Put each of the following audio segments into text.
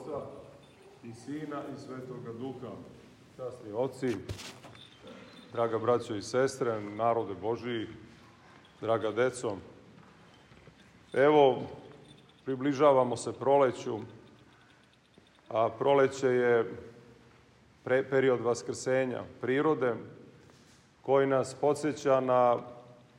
Oca i Sina i Svetoga Duha. Časni oci, draga braćo i sestre, narode Božiji, draga deco, evo, približavamo se proleću, a proleće je pre, period vaskrsenja prirode, koji nas podsjeća na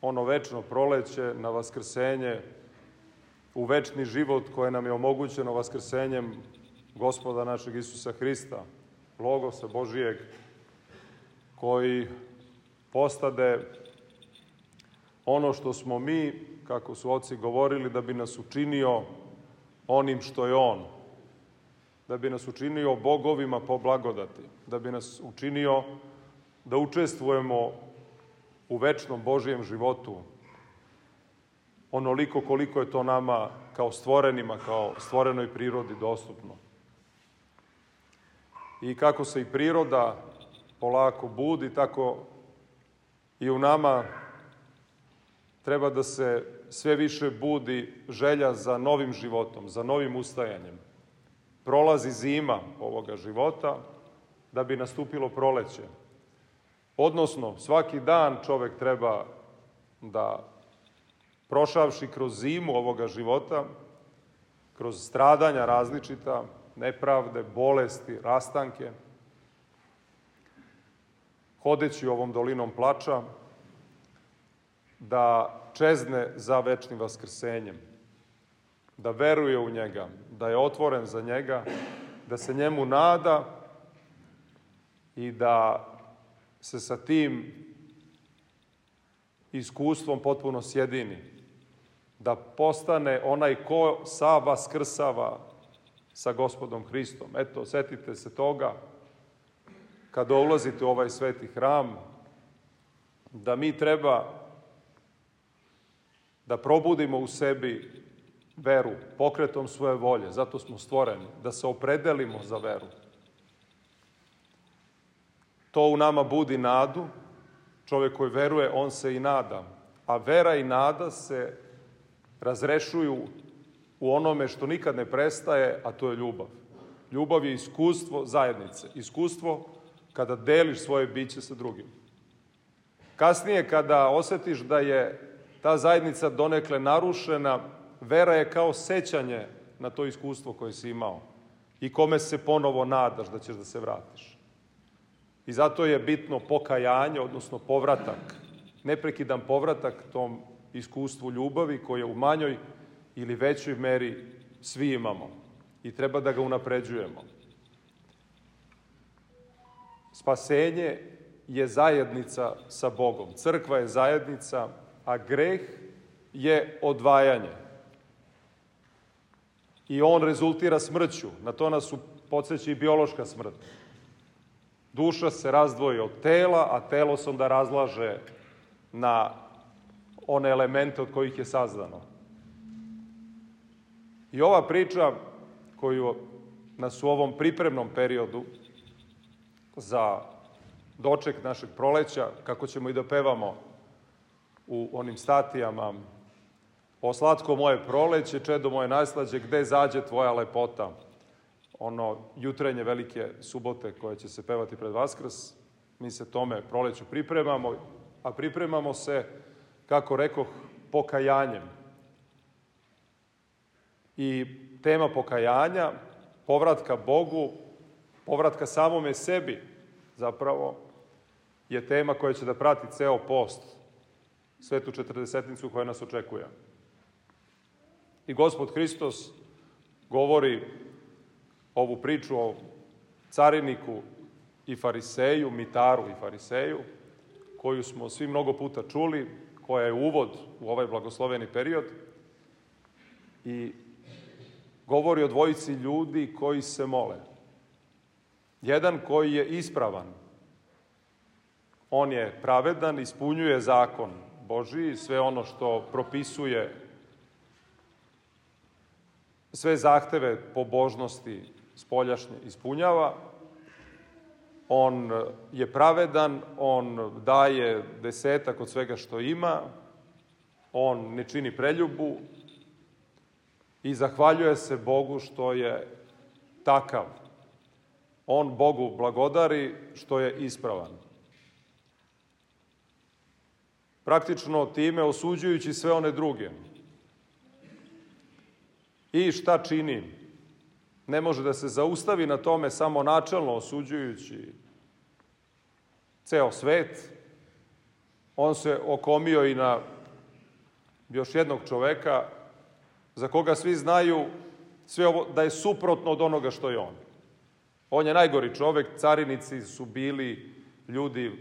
ono večno proleće, na vaskrsenje, u večni život koje nam je omogućeno vaskrsenjem gospoda našeg Isusa Hrista, Logosa Božijeg, koji postade ono što smo mi, kako su oci govorili, da bi nas učinio onim što je On, da bi nas učinio bogovima po blagodati, da bi nas učinio da učestvujemo u večnom Božijem životu, onoliko koliko je to nama kao stvorenima, kao stvorenoj prirodi dostupno. I kako se i priroda polako budi, tako i u nama treba da se sve više budi želja za novim životom, za novim ustajanjem. Prolazi zima ovoga života da bi nastupilo proleće. Odnosno, svaki dan čovek treba da prošavši kroz zimu ovoga života, kroz stradanja različita, nepravde, bolesti, rastanke, hodeći ovom dolinom plača, da čezne za večnim vaskrsenjem, da veruje u njega, da je otvoren za njega, da se njemu nada i da se sa tim iskustvom potpuno sjedini, da postane onaj ko sa vaskrsava sa gospodom Hristom. Eto, setite se toga kada ulazite u ovaj sveti hram, da mi treba da probudimo u sebi veru, pokretom svoje volje, zato smo stvoreni, da se opredelimo za veru. To u nama budi nadu, čovek koji veruje, on se i nada, a vera i nada se razrešuju u onome što nikad ne prestaje, a to je ljubav. Ljubav je iskustvo zajednice, iskustvo kada deliš svoje biće sa drugim. Kasnije, kada osetiš da je ta zajednica donekle narušena, vera je kao sećanje na to iskustvo koje si imao i kome se ponovo nadaš da ćeš da se vratiš. I zato je bitno pokajanje, odnosno povratak, neprekidan povratak tom iskustvu ljubavi koje u manjoj ili većoj meri svi imamo i treba da ga unapređujemo. Spasenje je zajednica sa Bogom. Crkva je zajednica, a greh je odvajanje. I on rezultira smrću. Na to nas podsjeća i biološka smrt. Duša se razdvoji od tela, a telo se onda razlaže na one elemente od kojih je sazdano. I ova priča koju nas u ovom pripremnom periodu za doček našeg proleća, kako ćemo i da pevamo u onim statijama O slatko moje proleće, čedo moje najslađe, gde zađe tvoja lepota? Ono jutrenje velike subote koje će se pevati pred Vaskrs, mi se tome proleću pripremamo, a pripremamo se, kako rekoh, pokajanjem. I tema pokajanja, povratka Bogu, povratka samome sebi, zapravo, je tema koja će da prati ceo post, svetu četrdesetnicu koja nas očekuje. I gospod Hristos govori ovu priču o cariniku i fariseju, mitaru i fariseju, koju smo svi mnogo puta čuli, koja je uvod u ovaj blagosloveni period i govori o dvojici ljudi koji se mole. Jedan koji je ispravan, on je pravedan, ispunjuje zakon Božiji, sve ono što propisuje sve zahteve pobožnosti spoljašnje ispunjava, on je pravedan, on daje desetak od svega što ima, on ne čini preljubu i zahvaljuje se Bogu što je takav. On Bogu blagodari što je ispravan. Praktično time osuđujući sve one druge. I šta čini? Ne može da se zaustavi na tome samo načelno osuđujući ceo svet. On se okomio i na još jednog čoveka za koga svi znaju sve ovo, da je suprotno od onoga što je on. On je najgori čovek, carinici su bili ljudi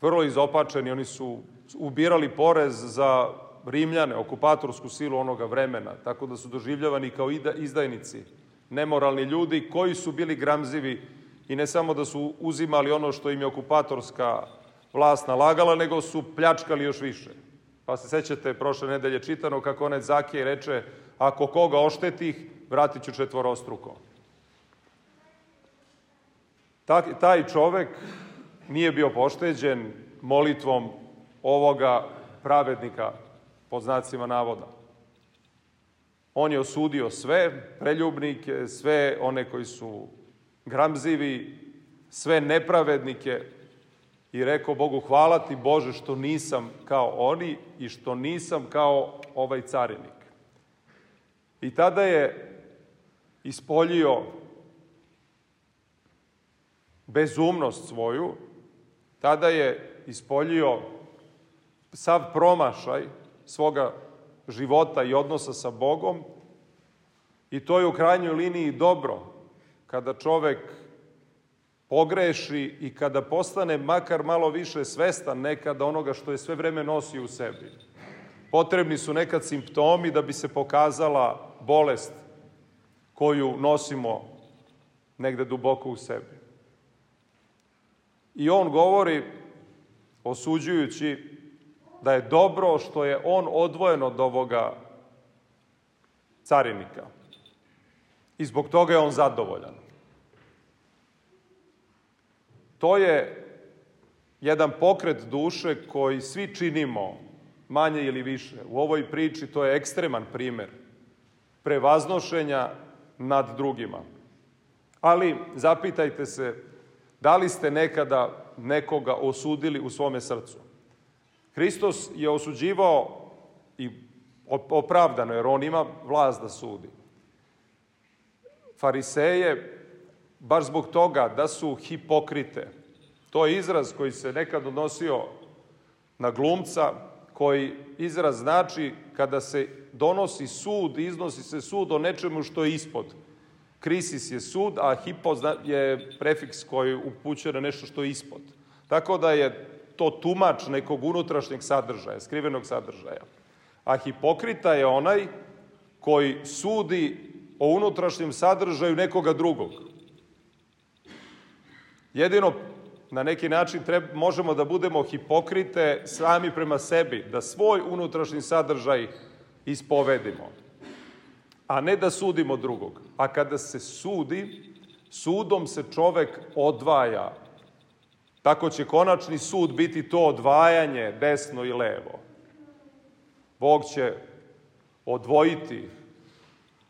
vrlo izopačeni, oni su ubirali porez za Rimljane, okupatorsku silu onoga vremena, tako da su doživljavani kao izdajnici, nemoralni ljudi koji su bili gramzivi i ne samo da su uzimali ono što im je okupatorska vlast nalagala, nego su pljačkali još više. Pa se sećate prošle nedelje čitano kako onaj Zakije reče ako koga oštetih, vratit ću četvorostruko. Taj čovek nije bio pošteđen molitvom ovoga pravednika, pod znacima navoda. On je osudio sve preljubnike, sve one koji su gramzivi, sve nepravednike i rekao Bogu hvala ti Bože što nisam kao oni i što nisam kao ovaj carinik. I tada je ispoljio bezumnost svoju, tada je ispoljio sav promašaj svoga života i odnosa sa Bogom i to je u krajnjoj liniji dobro kada čovek pogreši i kada postane makar malo više svestan nekada onoga što je sve vreme nosio u sebi. Potrebni su nekad simptomi da bi se pokazala bolest koju nosimo negde duboko u sebi. I on govori, osuđujući, da je dobro što je on odvojen od ovoga carinika. I zbog toga je on zadovoljan. To je jedan pokret duše koji svi činimo, manje ili više. U ovoj priči to je ekstreman primer prevaznošenja nad drugima. Ali zapitajte se, da li ste nekada nekoga osudili u svome srcu? Hristos je osuđivao i opravdano, jer on ima vlast da sudi. Fariseje, baš zbog toga da su hipokrite. To je izraz koji se nekad odnosio na glumca, koji izraz znači kada se donosi sud, iznosi se sud o nečemu što je ispod. Krisis je sud, a hipo je prefiks koji upućuje na nešto što je ispod. Tako da je to tumač nekog unutrašnjeg sadržaja, skrivenog sadržaja. A hipokrita je onaj koji sudi o unutrašnjem sadržaju nekoga drugog. Jedino na neki način treba, možemo da budemo hipokrite sami prema sebi, da svoj unutrašnji sadržaj ispovedimo, a ne da sudimo drugog. A kada se sudi, sudom se čovek odvaja. Tako će konačni sud biti to odvajanje desno i levo. Bog će odvojiti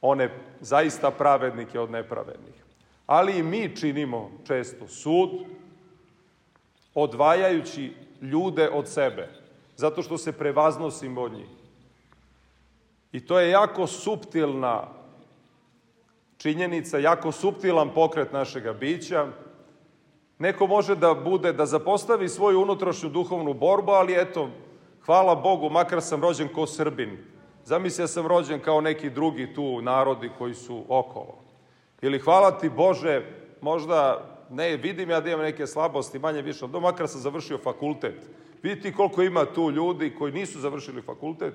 one zaista pravednike od nepravednih. Ali i mi činimo često sud, odvajajući ljude od sebe, zato što se prevaznosimo od njih. I to je jako suptilna činjenica, jako suptilan pokret našega bića. Neko može da bude, da zapostavi svoju unutrašnju duhovnu borbu, ali eto, hvala Bogu, makar sam rođen kao Srbin. Zamisli ja sam rođen kao neki drugi tu narodi koji su okolo. Ili hvala ti Bože, možda ne, vidim ja da imam neke slabosti, manje više, ali makar sam završio fakultet. Vidite koliko ima tu ljudi koji nisu završili fakultet,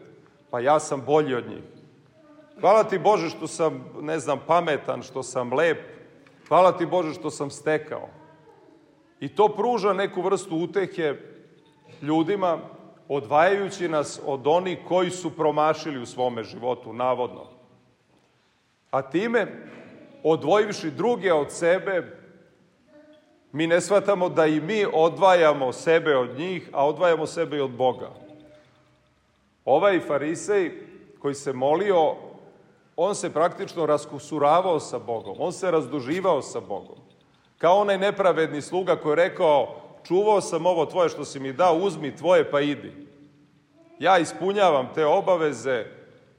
pa ja sam bolji od njih. Hvala ti Bože što sam, ne znam, pametan, što sam lep. Hvala ti Bože što sam stekao. I to pruža neku vrstu utehe ljudima, odvajajući nas od onih koji su promašili u svome životu, navodno. A time, odvojivši druge od sebe, mi ne shvatamo da i mi odvajamo sebe od njih, a odvajamo sebe i od Boga. Ovaj farisej koji se molio, on se praktično raskusuravao sa Bogom, on se razduživao sa Bogom. Kao onaj nepravedni sluga koji je rekao, čuvao sam ovo tvoje što si mi dao, uzmi tvoje pa idi. Ja ispunjavam te obaveze,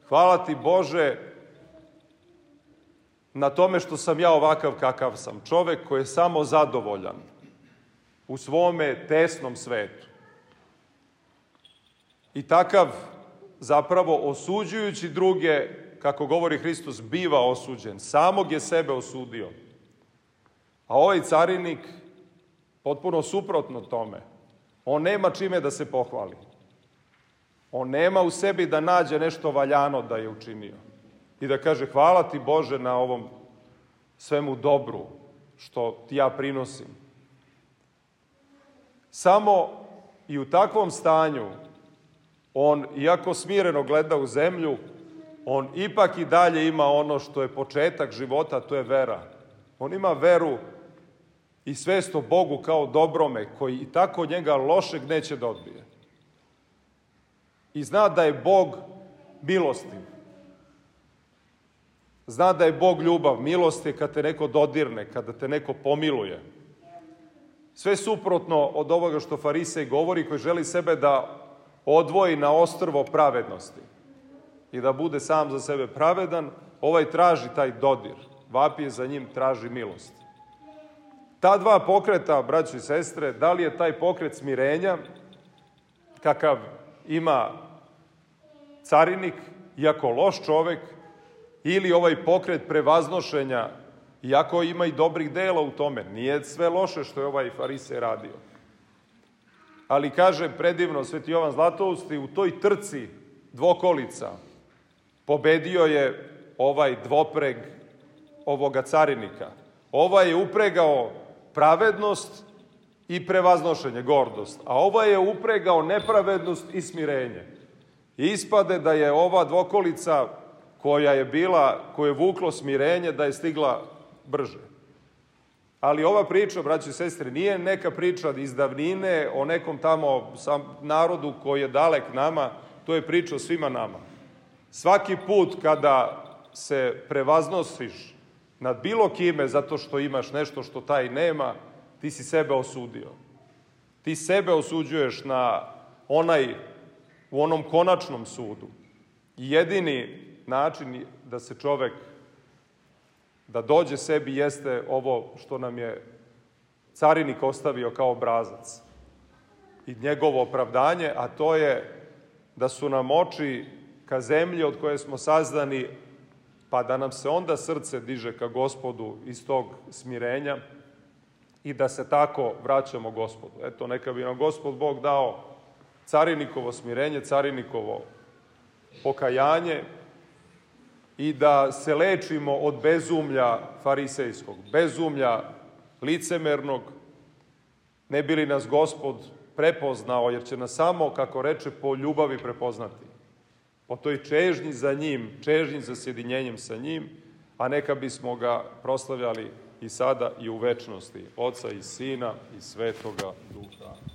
hvala ti Bože na tome što sam ja ovakav kakav sam. Čovek koji je samo zadovoljan u svome tesnom svetu. I takav zapravo osuđujući druge, kako govori Hristos, biva osuđen. Samog je sebe osudio. A ovaj carinik, potpuno suprotno tome, on nema čime da se pohvali. On nema u sebi da nađe nešto valjano da je učinio. I da kaže, hvala ti Bože na ovom svemu dobru što ti ja prinosim. Samo i u takvom stanju on, iako smireno gleda u zemlju, on ipak i dalje ima ono što je početak života, to je vera. On ima veru i svest o Bogu kao dobrome, koji i tako njega lošeg neće da odbije. I zna da je Bog milostiv. Zna da je Bog ljubav. Milost je kad te neko dodirne, kada te neko pomiluje. Sve suprotno od ovoga što Farisej govori, koji želi sebe da odvoji na ostrvo pravednosti i da bude sam za sebe pravedan, ovaj traži taj dodir. Vapije za njim traži milost. Ta dva pokreta, braći i sestre, da li je taj pokret smirenja, kakav ima carinik, iako loš čovek, ili ovaj pokret prevaznošenja, iako ima i dobrih dela u tome. Nije sve loše što je ovaj farise radio. Ali kaže predivno Sveti Jovan Zlatousti, u toj trci dvokolica pobedio je ovaj dvopreg ovoga carinika. Ovaj je upregao pravednost i prevaznošenje, gordost, a ovaj je upregao nepravednost i smirenje. Ispade da je ova dvokolica koja je bila, koje je vuklo smirenje, da je stigla brže. Ali ova priča, braći i sestre, nije neka priča iz davnine o nekom tamo narodu koji je dalek nama, to je priča o svima nama. Svaki put kada se prevaznosiš nad bilo kime zato što imaš nešto što taj nema, ti si sebe osudio. Ti sebe osuđuješ na onaj, u onom konačnom sudu. Jedini način da se čovek, da dođe sebi jeste ovo što nam je carinik ostavio kao obrazac. I njegovo opravdanje, a to je da su nam oči ka zemlji od koje smo sazdani, pa da nam se onda srce diže ka gospodu iz tog smirenja i da se tako vraćamo gospodu. Eto, neka bi nam gospod Bog dao carinikovo smirenje, carinikovo pokajanje i da se lečimo od bezumlja farisejskog, bezumlja licemernog, ne bi li nas gospod prepoznao, jer će nas samo, kako reče, po ljubavi prepoznati. Po toj čežnji za njim, čežnji za sjedinjenjem sa njim, a neka bismo ga proslavljali i sada i u večnosti, Oca i Sina i Svetoga Duha.